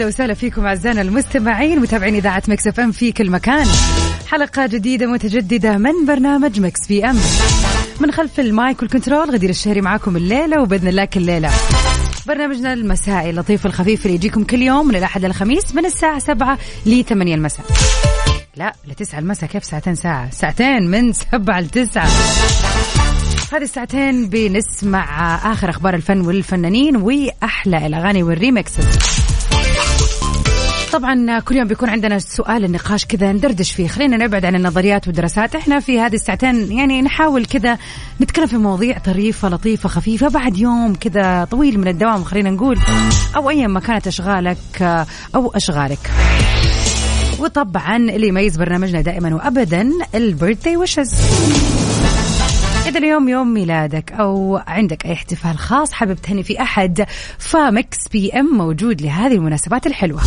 ويا هلا وسهلا فيكم أعزائنا المستمعين متابعين إذاعة Mix FM في كل مكان. حلقة جديدة متجددة من برنامج Mix PM. من خلف ال mic وال control غدير الشهري معاكم الليلة وبإذن الله كل ليلة. برنامجنا المسائي اللطيف الخفيف اللي يجيكم كل يوم من الأحد للخميس من الساعة 7 ل 8 المساء. لا لتسعة المساء كيف ساعتين ساعة؟ ساعتين من سبعة لتسعة هذه الساعتين بنسمع آخر أخبار الفن والفنانين وأحلى الأغاني وال remixes. طبعا كل يوم بيكون عندنا سؤال النقاش كذا ندردش فيه. خلينا نبعد عن النظريات والدراسات. إحنا في هذه الساعتين يعني نحاول كذا نتكلم في مواضيع طريفة لطيفة خفيفة. بعد يوم كذا طويل من الدوام خلينا نقول. أو أيا ما كانت أشغالك أو أشغالك. وطبعا اللي يميز برنامجنا دائما وابدا البيرثدي ويشز. إذا اليوم يوم ميلادك أو عندك أي احتفال خاص حابب تهني في أحد. فمكس بي أم موجود لهذه المناسبات الحلوة.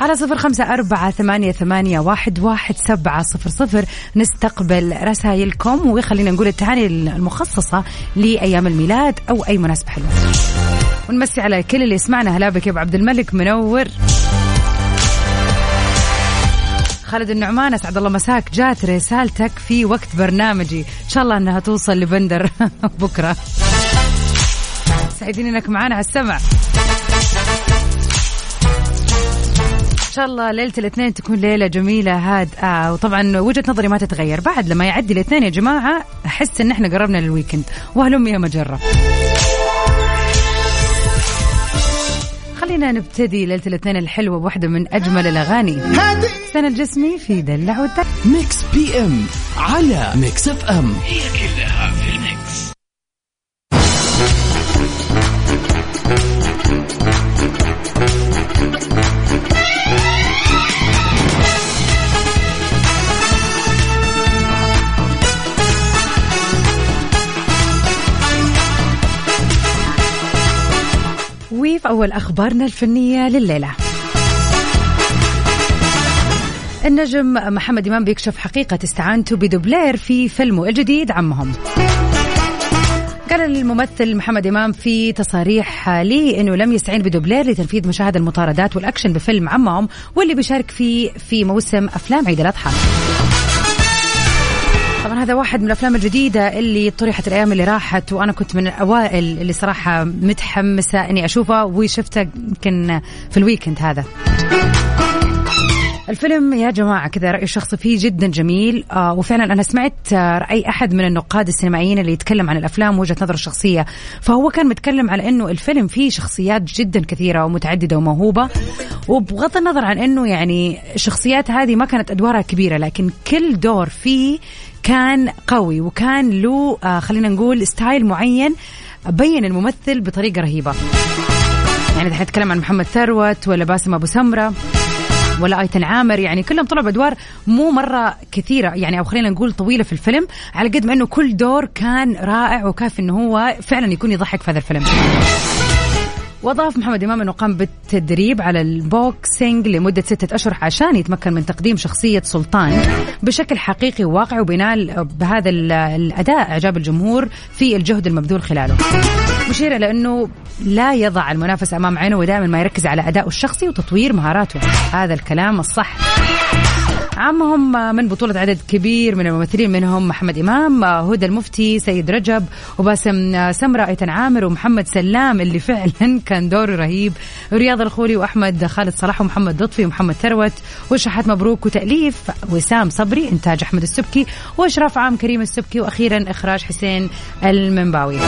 على صفر خمسة أربعة ثمانية, ثمانية واحد, واحد سبعة صفر صفر. نستقبل رسائلكم وخلينا نقول التهاني المخصصة لأيام الميلاد أو أي مناسبة حلوة. ونمسي على كل اللي يسمعنا. هلا بك يا أبو عبد الملك منور. خالد النعمان أسعد الله مساك. جات رسالتك في وقت برنامجي. إن شاء الله إنها توصل لبندر. بكرة. سعيدين إنك معانا على السمع. إن شاء الله ليلة الاثنين تكون ليلة جميلة هادئة. وطبعا وجهة نظري ما تتغير. بعد لما يعدي الاثنين يا جماعة أحس إن إحنا قربنا لل weekend وهلم جرا. خلينا نبتدي ليلة الاثنين الحلوة بواحده من أجمل الأغاني. حسين الجسمي في دلع والدلع Mix PM على Mix FM هي كلها أول أخبارنا الفنية لليلة. النجم محمد إمام بيكشف حقيقة استعانته بدوبلير في فيلمه الجديد عمهم. قال الممثل محمد إمام في تصاريح لي أنه لم يستعين بدوبلير لتنفيذ مشاهد المطاردات والأكشن بفيلم عمهم واللي بيشارك فيه في موسم أفلام عيد الأضحى. طبعا هذا واحد من الأفلام الجديدة اللي طرحت الأيام اللي راحت وأنا كنت من الأوائل اللي صراحة متحمسة إني أشوفه وشفته يمكن في ال weekend هذا. الفيلم يا جماعة كذا رأيي الشخصي فيه جدا جميل آه وفعلا أنا سمعت آه رأي أحد من النقاد السينمائيين اللي يتكلم عن الأفلام وجهة نظره الشخصية. فهو كان متكلم على أنه الفيلم فيه شخصيات جدا كثيرة ومتعددة وموهوبة وبغض النظر عن أنه يعني الشخصيات هذه ما كانت أدوارها كبيرة لكن كل دور فيه كان قوي وكان له آه خلينا نقول style معين بين الممثل بطريقة رهيبة. يعني دحين نتكلم عن محمد ثروت ولا باسم أبو سمرة ولا آيتن عامر يعني كلهم طلعوا بأدوار مو مرة كثيرة يعني أو خلينا نقول طويلة في الفيلم على قد ما إنه كل دور كان رائع وكافي إنه هو فعلا يكون يضحك في هذا الفيلم. واضاف محمد إمام إنه قام بالتدريب على ال boxing لمدة ستة أشهر عشان يتمكن من تقديم شخصية سلطان بشكل حقيقي وواقعي وبينال بهذا الأداء أعجاب الجمهور في الجهد المبذول خلاله. مشير إلى انه لا يضع المنافس أمام عينه ودائما ما يركز على ادائه الشخصي وتطوير مهاراته. هذا الكلام الصح. عمهم من بطولة عدد كبير من الممثلين منهم محمد إمام هدى المفتي سيد رجب وباسم سمرة أيتن عامر ومحمد سلام اللي فعلا كان دوره رهيب. رياض الخولي وأحمد خالد صلاح ومحمد لطفي ومحمد ثروت وشحات مبروك وتأليف وسام صبري إنتاج أحمد السبكي وإشراف عام كريم السبكي وأخيرا إخراج حسين المنباوي.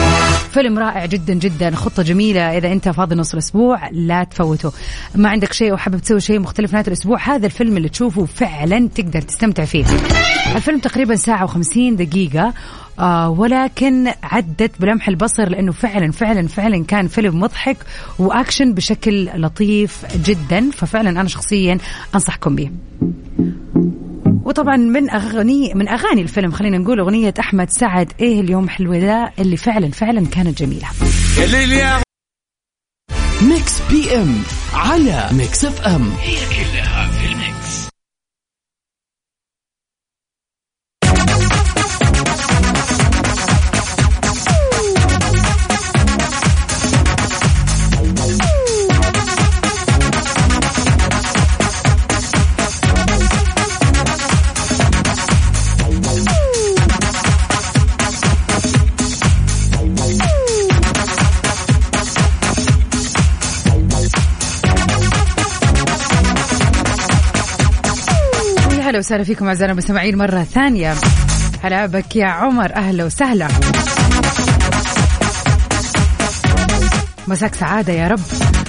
فيلم رائع جدا جدا خطة جميلة. إذا أنت فاضي نص الأسبوع لا تفوته. ما عندك شيء وحابب تسوي شيء مختلف نهاية الأسبوع هذا الفيلم اللي تشوفه فعلا تقدر تستمتع فيه الفيلم تقريبا ساعة وخمسين دقيقة آه ولكن عدت بلمح البصر لأنه فعلا فعلا فعلا كان فيلم مضحك وأكشن بشكل لطيف جدا ففعلا أنا شخصيا أنصحكم به وطبعا من أغاني من أغاني الفيلم خلينا نقول أغنية أحمد سعد إيه اليوم الحلو ده اللي فعلا فعلا كانت جميلة. Mix PM على Mix FM. هي كلها وسهلا فيكم اعزائنا المستمعين مرة ثانية. هلا بك يا عمر. أهلا وسهلا. مساك سعادة يا رب.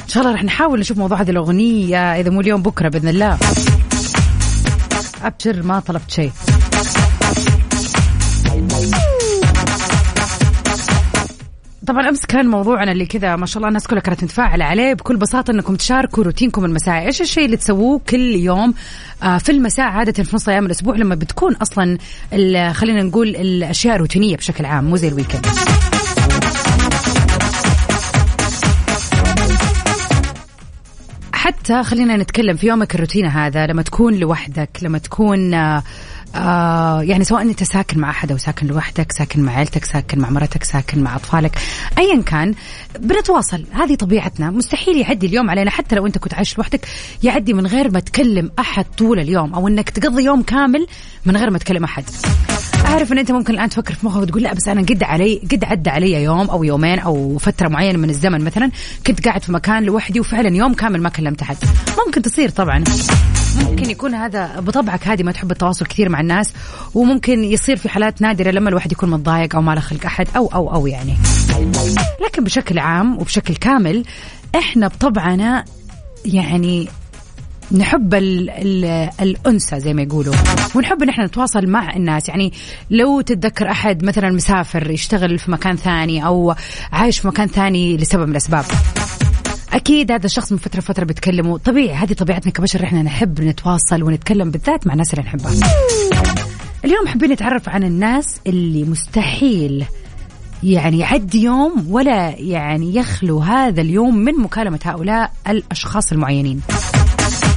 إن شاء الله رح نحاول نشوف موضوع هذه الأغنية إذا مو اليوم بكرة بإذن الله. أبشر ما طلبت شيء. طبعا أمس كان موضوعنا اللي كذا ما شاء الله الناس كلها كانت متفاعلة عليه بكل بساطة إنكم تشاركوا روتينكم المسائي، إيش الشيء اللي تسووه كل يوم آه في المساء عادة في نص أيام الأسبوع لما بتكون أصلا خلينا نقول الأشياء روتينية بشكل عام مو زي الويكند. حتى خلينا نتكلم في يومك الروتين هذا لما تكون لوحدك لما تكون آه يعني سواء أنت ساكن مع أحد أو ساكن لوحدك ساكن مع عيلتك ساكن مع مرتك ساكن مع أطفالك ايا كان بنتواصل. هذه طبيعتنا. مستحيل يعدي اليوم علينا حتى لو أنت كنت عايش لوحدك يعدي من غير ما تكلم أحد طول اليوم أو إنك تقضي يوم كامل من غير ما تكلم أحد. أعرف إن أنت ممكن الآن تفكر في مخك وتقول لا بس أنا قد علي قد عدى علي يوم أو يومين أو فترة معينة من الزمن مثلا كنت قاعد في مكان لوحدي وفعلا يوم كامل ما كلمت احد ممكن تصير طبعا. ممكن يكون هذا بطبعك هذه ما تحب التواصل كثير مع الناس وممكن يصير في حالات نادرة لما الواحد يكون متضايق أو ما له خلق أحد أو أو أو يعني. لكن بشكل عام وبشكل كامل إحنا بطبعنا يعني نحب ال ال الأنثى زي ما يقولوا. ونحب ان إحنا نتواصل مع الناس. يعني لو تتذكر أحد مثلا مسافر يشتغل في مكان ثاني أو عايش في مكان ثاني لسبب من الأسباب. أكيد هذا الشخص من فترة فترة بتكلمه طبيعي هذه طبيعتنا كبشر. إحنا نحب نتواصل ونتكلم بالذات مع الناس اللي نحبها. اليوم حابين نتعرف عن الناس اللي مستحيل يعني يعدي يوم ولا يعني يخلو هذا اليوم من مكالمة هؤلاء الأشخاص المعينين.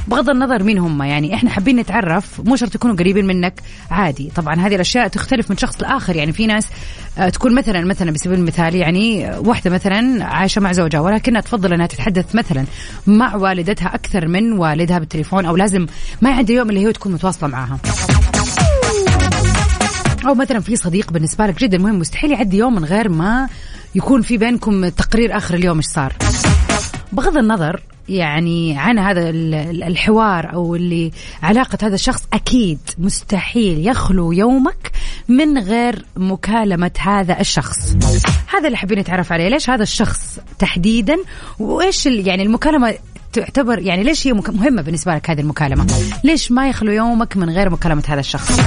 بغض النظر مين هم يعني إحنا حابين نتعرف مو شرط يكونوا قريبين منك عادي. طبعا هذه الأشياء تختلف من شخص لآخر. يعني في ناس آه، تكون مثلا مثلا بسبيل المثال يعني واحدة مثلا عايشة مع زوجها ولكنها تفضل إنها تتحدث مثلا مع والدتها أكثر من والدها بالتليفون أو لازم ما يعدي يوم اللي هي تكون متواصلة معها. أو مثلا في صديق بالنسبة لك جدا مهم مستحيل يعدي يوم من غير ما يكون في بينكم تقرير آخر اليوم إيش صار. بغض النظر يعني عن هذا الحوار أو اللي علاقة هذا الشخص أكيد مستحيل يخلو يومك من غير مكالمة هذا الشخص. هذا اللي حابين نتعرف عليه. ليش هذا الشخص تحديدا؟ وإيش يعني المكالمة تعتبر يعني ليش هي مهمة بالنسبة لك هذه المكالمة؟ ليش ما يخلو يومك من غير مكالمة هذا الشخص؟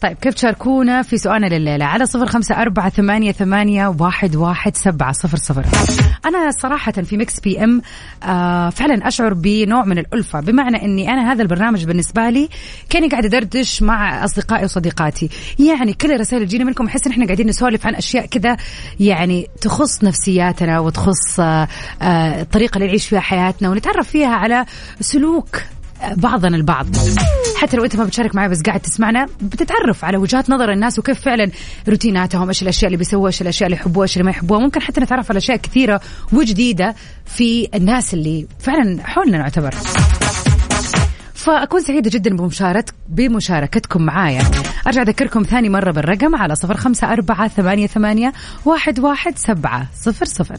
طيب كيف تشاركونا في سؤالنا لليلة؟ على صفر خمسة أربعة ثمانية, ثمانية واحد, واحد سبعة صفر صفر. أنا صراحة في Mix PM آه فعلا أشعر بنوع من الألفة بمعنى أني أنا هذا البرنامج بالنسبة لي كأني قاعدة أدردش مع أصدقائي وصديقاتي. يعني كل الرسائل اللي تجينا منكم أحس إن إحنا قاعدين نسولف عن أشياء كذا يعني تخص نفسياتنا وتخص آه آه الطريقة اللي نعيش فيها حياتنا ونتعرف فيها على سلوك بعضنا البعض. حتى لو أنت ما بتشارك معي بس قاعد تسمعنا بتتعرف على وجهات نظر الناس وكيف فعلا روتيناتهم إيش الأشياء اللي بيسووها إيش الأشياء اللي يحبوها إيش اللي ما يحبوها ممكن حتى نتعرف على أشياء كثيرة وجديدة في الناس اللي فعلا حولنا نعتبر. فأكون سعيدة جدا بمشاركت بمشاركتكم معايا. أرجع أذكركم ثاني مرة بالرقم على صفر خمسة أربعة ثمانية ثمانية واحد واحد سبعة صفر صفر.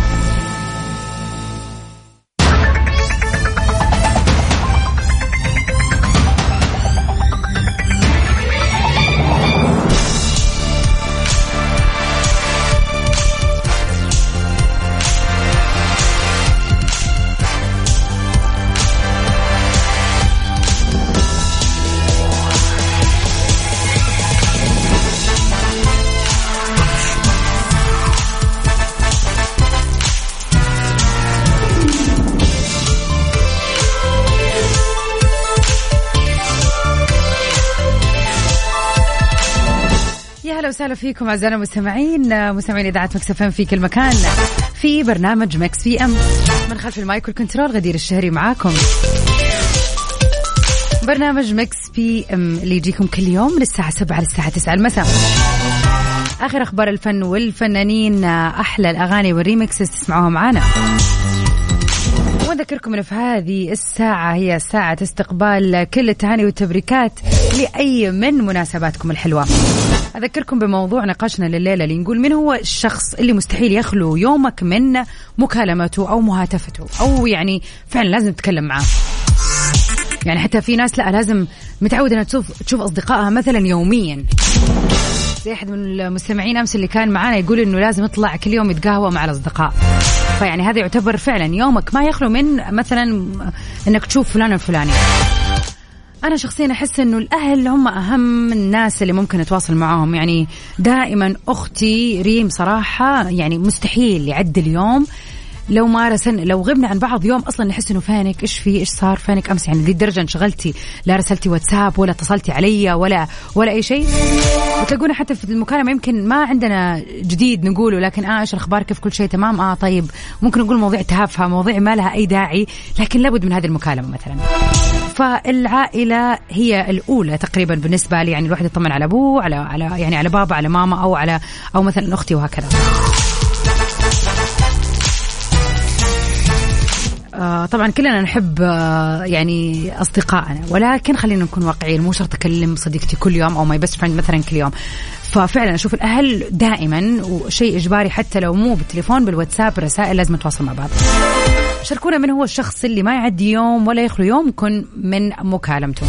وسهلا فيكم أعزائنا المستمعين مستمعين إذاعة Mix FM في كل مكان في برنامج Mix PM. من خلف ال mic وال control غدير الشهري معاكم. برنامج Mix PM اللي يجيكم كل يوم من الساعة 7 للساعة 9 المساء. آخر أخبار الفن والفنانين أحلى الأغاني وال remixes تسمعوها معانا. ونذكركم إنه في هذه الساعة هي ساعة استقبال كل التهاني والتبريكات لأي من مناسباتكم الحلوة. أذكركم بموضوع نقاشنا لليلة اللي نقول من هو الشخص اللي مستحيل يخلو يومك من مكالمته أو مهاتفته؟ أو يعني فعلا لازم تتكلم معاه. يعني حتى في ناس لا لازم متعودة إنها تشوف تشوف أصدقائها مثلا يوميا. زي أحد من المستمعين أمس اللي كان معانا يقول إنه لازم يطلع كل يوم يتقهوى مع الأصدقاء. فيعني هذا يعتبر فعلا يومك ما يخلو من مثلا إنك تشوف فلان الفلاني أنا شخصيا أحس إنه الأهل هم أهم الناس اللي ممكن اتواصل معاهم. يعني دائما أختي ريم صراحة يعني مستحيل يعدي اليوم لو ما رسلنا لو غبنا عن بعض يوم أصلا نحس إنه فينك؟ إيش في؟ إيش صار فينك؟ أمس يعني لدي الدرجة انشغلتي لا رسلتي واتساب ولا اتصلتي علي ولا ولا أي شيء. وتلاقونا حتى في المكالمة يمكن ما عندنا جديد نقوله لكن آه إيش الأخبار؟ كيف كل شيء؟ تمام؟ آه طيب. ممكن نقول مواضيع تافهه مواضيع ما لها أي داعي لكن لابد من هذه المكالمة مثلا. فالعائلة هي الأولى تقريبا بالنسبة لي يعني الواحد يطمن على أبوه على على يعني على بابا على ماما أو على أو مثلا أختي وهكذا. طبعا كلنا نحب آه يعني أصدقائنا ولكن خلينا نكون واقعيين مو شرط أكلم صديقتي كل يوم أو my best friend مثلا كل يوم. ففعلا أشوف الأهل دائما وشيء إجباري حتى لو مو بالتليفون بالواتساب الرسائل لازم نتواصل مع بعض. شاركونا من هو الشخص اللي ما يعدي يوم ولا يخلو يوم يكون من مكالمته.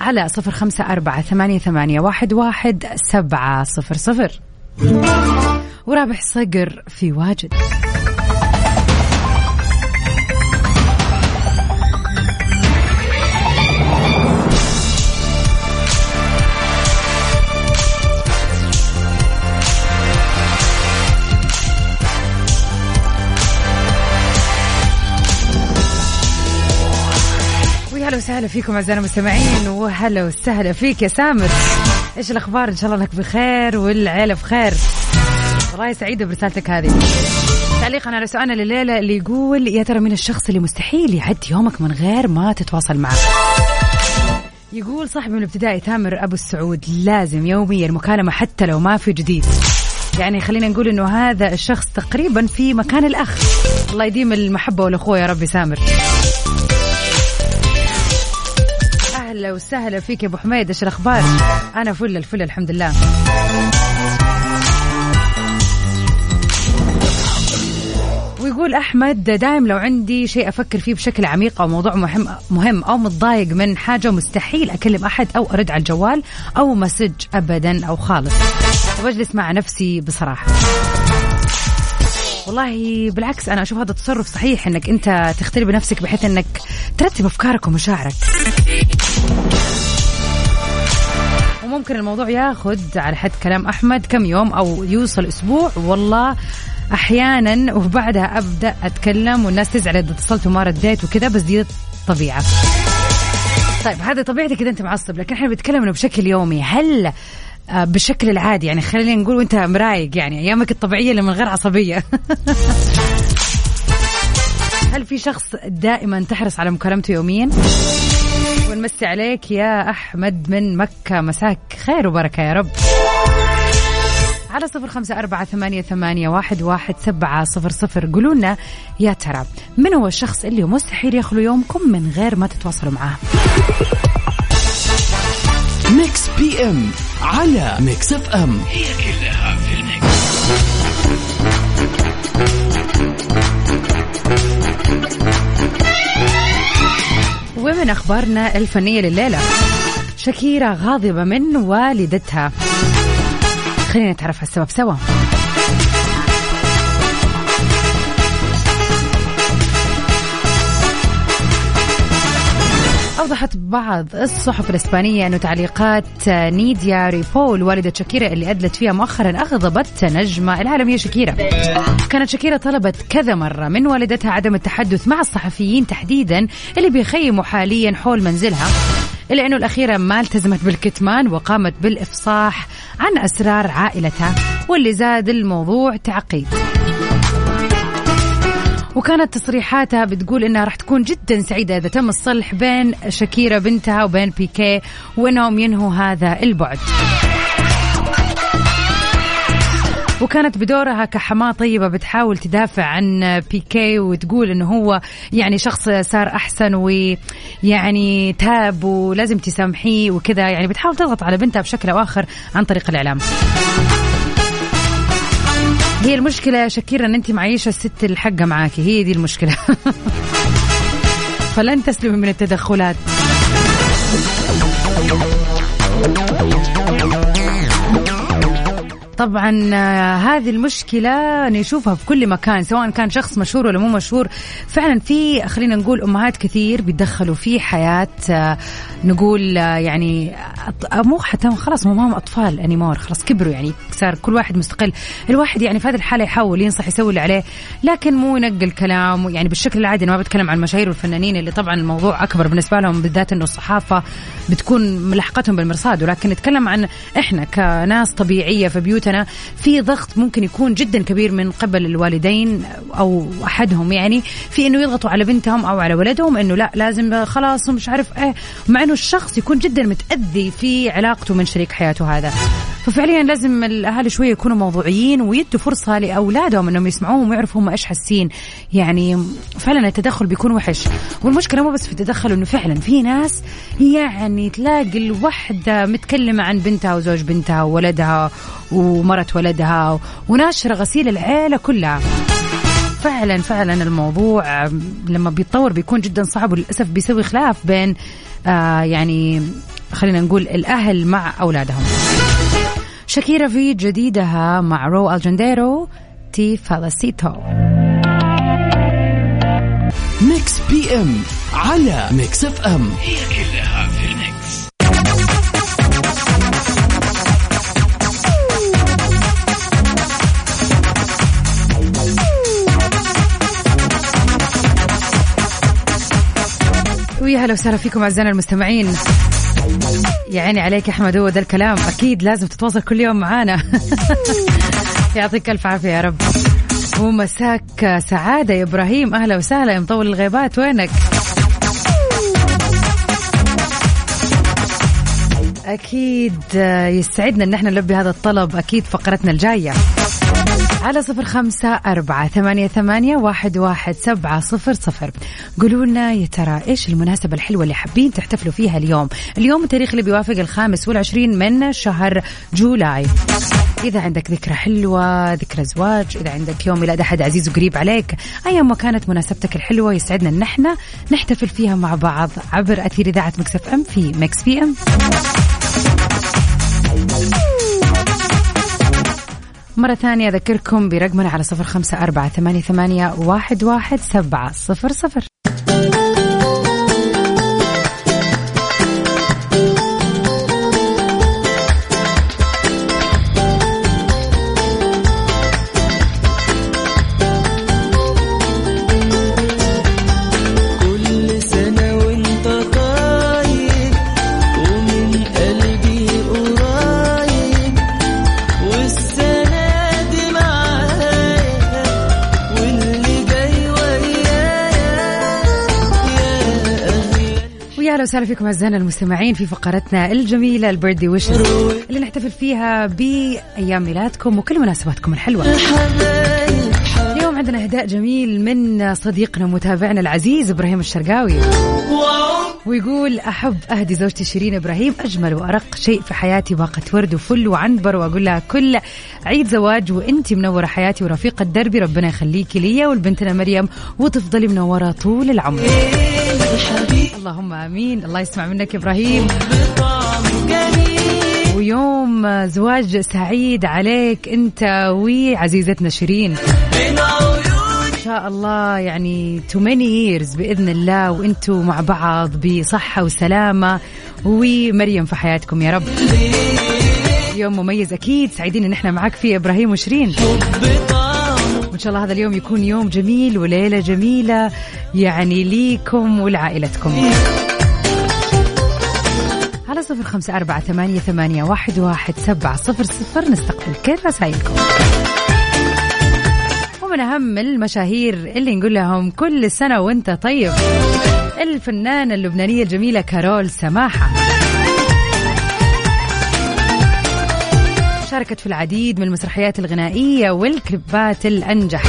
على صفر خمسة أربعة ثمانية, ثمانية واحد, واحد سبعة صفر صفر. ورابح صقر في واجد. وسهلا فيكم اعزائنا المستمعين وهلا وسهلا فيك يا سامر. إيش الأخبار؟ إن شاء الله إنك بخير والعيله بخير. والله سعيده برسالتك هذه. تعليقا على سؤالنا لليلة اللي يقول يا ترى من الشخص اللي مستحيل يعدي يومك من غير ما تتواصل معه؟ يقول صاحبي من الابتدائي تامر أبو السعود لازم يوميا مكالمة حتى لو ما في جديد. يعني خلينا نقول إنه هذا الشخص تقريبا في مكان الأخ. الله يديم المحبة والأخوة يا ربي سامر. أهلا وسهلا فيك يا أبو حميد إيش الأخبار؟ أنا فل الفل الحمد لله. ويقول أحمد دايم لو عندي شيء أفكر فيه بشكل عميق أو موضوع مهم مهم أو متضايق من حاجة مستحيل أكلم أحد أو أرد على الجوال أو مسج ابدا أو خالص وبجلس مع نفسي بصراحة والله بالعكس أنا أشوف هذا التصرف صحيح إنك أنت تختلي بنفسك بحيث إنك ترتب أفكارك ومشاعرك وممكن الموضوع ياخذ على حد كلام أحمد كم يوم أو يوصل أسبوع. والله أحيانا وبعدها أبدأ أتكلم والناس تزعل إذا اتصلت وما رديت وكذا بس دي طبيعه طيب هذا طبيعتك إذا أنت معصب لكن إحنا بنتكلم إنه بشكل يومي. هل آه، بالشكل العادي يعني خلينا نقول وأنت مرايق يعني أيامك الطبيعية اللي من غير عصبية. هل في شخص دائما تحرص على مكالمته يوميا؟ ونمسي عليك يا أحمد من مكة. مساك خير وبركة يا رب. على صفر خمسة أربعة ثمانية, ثمانية واحد, واحد سبعة صفر صفر. قولوا لنا يا ترى من هو الشخص اللي مستحيل يخلو يومكم من غير ما تتواصلوا معاه؟ ميكس PM على ميكس FM هي كلها ومن أخبارنا الفنية لليلة. شكيرة غاضبة من والدتها. خلينا نتعرف على السبب. سوا. أوضحت بعض الصحف الإسبانية أن تعليقات نيديا ريبول والدة شاكيرا اللي أدلت فيها مؤخرا أغضبت نجمة العالمية شاكيرا. كانت شاكيرا طلبت كذا مرة من والدتها عدم التحدث مع الصحفيين تحديدا اللي بيخيموا حاليا حول منزلها إلا أنه الأخيرة ما التزمت بالكتمان وقامت بالإفصاح عن أسرار عائلتها واللي زاد الموضوع تعقيد. وكانت تصريحاتها بتقول إنها راح تكون جدا سعيدة إذا تم الصلح بين شاكيرا بنتها وبين بيكي وإنهم ينهوا هذا البعد. وكانت بدورها كحماة طيبة بتحاول تدافع عن بيكي وتقول إنه هو يعني شخص صار أحسن ويعني تاب ولازم تسامحيه وكذا يعني بتحاول تضغط على بنتها بشكل أو آخر عن طريق الإعلام. هي المشكلة يا شكيرة إن أنت معيشة الست الحقة معاكي. هي دي المشكلة. فلن تسلمي من التدخلات. طبعا آه، هذه المشكلة نشوفها في كل مكان سواء كان شخص مشهور ولا مو مشهور. فعلا في خلينا نقول أمهات كثير بيتدخلوا في حياة آه، نقول آه، يعني مو حتى خلاص مو هم أطفال أنيمور خلاص كبروا يعني صار كل واحد مستقل. الواحد يعني في هذه الحالة يحاول ينصح يسوي اللي عليه لكن مو ينقل كلام يعني بالشكل العادي أنا ما بتكلم عن المشاهير والفنانين اللي طبعا الموضوع أكبر بالنسبة لهم بالذات أنه الصحافة بتكون ملحقتهم بالمرصاد. ولكن نتكلم عن إحنا كناس طبيعية في بيوتنا. في ضغط ممكن يكون جدا كبير من قبل الوالدين أو أحدهم يعني في أنه يضغطوا على بنتهم أو على ولدهم أنه لا لازم خلاص مش عارف إيه مع أنه الشخص يكون جدا متأذي في علاقته من شريك حياته هذا. ففعليا لازم الأهالي شوية يكونوا موضوعيين ويدوا فرصة لأولادهم إنهم يسمعوهم ويعرفوا هم إيش حاسين. يعني فعلا التدخل بيكون وحش. والمشكلة مو بس في التدخل إنه فعلا في ناس يعني تلاقي الوحدة متكلمة عن بنتها وزوج بنتها وولدها ومرت ولدها وناشرة غسيل العيلة كلها. فعلا فعلا الموضوع لما بيتطور بيكون جدا صعب وللأسف بيسوي خلاف بين آه يعني خلينا نقول الأهل مع أولادهم. شاكيرا في جديدها مع راو أليخاندرو تي فيليسيتو. ميكس PM على ميكس FM. هي كلها في الميكس ويا هلا وسهلا فيكم أعزائنا المستمعين. يا عيني عليك يا أحمد هو ده الكلام. أكيد لازم تتواصل كل يوم معانا. يعطيك ألف عافية يا رب. ومساك سعادة يا إبراهيم. أهلا وسهلا. يا مطول الغيبات وينك؟ أكيد يسعدنا أن إحنا نلبي هذا الطلب. أكيد فقرتنا الجاية. على صفر خمسة أربعة ثمانية, ثمانية واحد, واحد سبعة صفر صفر. قولوا لنا يا ترى إيش المناسبة الحلوة اللي حابين تحتفلوا فيها اليوم؟ اليوم التاريخ اللي بيوافق الخامس والعشرين من شهر July. إذا عندك ذكرى حلوة ذكرى زواج إذا عندك يوم ميلاد أحد عزيز وقريب عليك أيا ما كانت مناسبتك الحلوة يسعدنا أن إحنا نحتفل فيها مع بعض عبر أثير إذاعة ميكس FM في ميكس PM. مرة ثانية أذكركم برقمنا على صفر خمسة أربعة ثمانية, واحد, واحد سبعة صفر صفر. أهلا وسهلا فيكم أعزائنا المستمعين في فقرتنا الجميلة البيردي ويشز اللي نحتفل فيها بأيام ميلادكم وكل مناسباتكم الحلوة. اليوم عندنا أهداء جميل من صديقنا ومتابعنا العزيز إبراهيم الشرقاوي. ويقول أحب أهدي زوجتي شيرين إبراهيم أجمل وأرق شيء في حياتي باقة ورد وفل وعنبر وأقول لها كل عيد زواج وانت منورة حياتي ورفيقة دربي ربنا يخليكي لي ولبنتنا مريم وتفضلي منورة طول العمر. اللهم آمين. الله يسمع منك إبراهيم. ويوم زواج سعيد عليك أنت وعزيزتنا شيرين. إن شاء الله يعني تو ماني ييرز بإذن الله وأنتم مع بعض بصحة وسلامة ومريم في حياتكم يا رب. يوم مميز أكيد. سعيدين إن إحنا معك فيه إبراهيم وشيرين. وإن شاء الله هذا اليوم يكون يوم جميل وليلة جميلة يعني ليكم ولعائلتكم. صفر خمسة أربعة ثمانية, ثمانية واحد, واحد سبعة صفر صفر نستقبل كل رسائلكم. ومن أهم المشاهير اللي نقول لهم كل سنة وأنت طيب الفنانة اللبنانية الجميلة كارول سماحة. شاركت في العديد من المسرحيات الغنائية والكليبات الأنجح.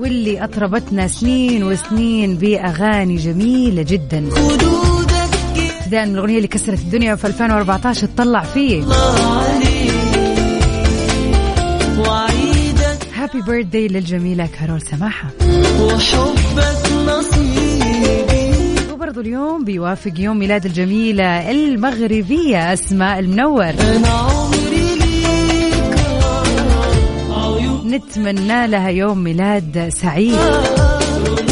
واللي أطربتنا سنين وسنين بأغاني جميلة جدا. ابتداء من الأغنية اللي كسرت الدنيا في 2014 تطلع فيه. هابي بيرثدي للجميلة كارول سماحة. وحبك نصيبي. وبرضو اليوم بيوافق يوم ميلاد الجميلة المغربية أسماء المنور. أنا عمري ليك. نتمنى لها يوم ميلاد سعيد.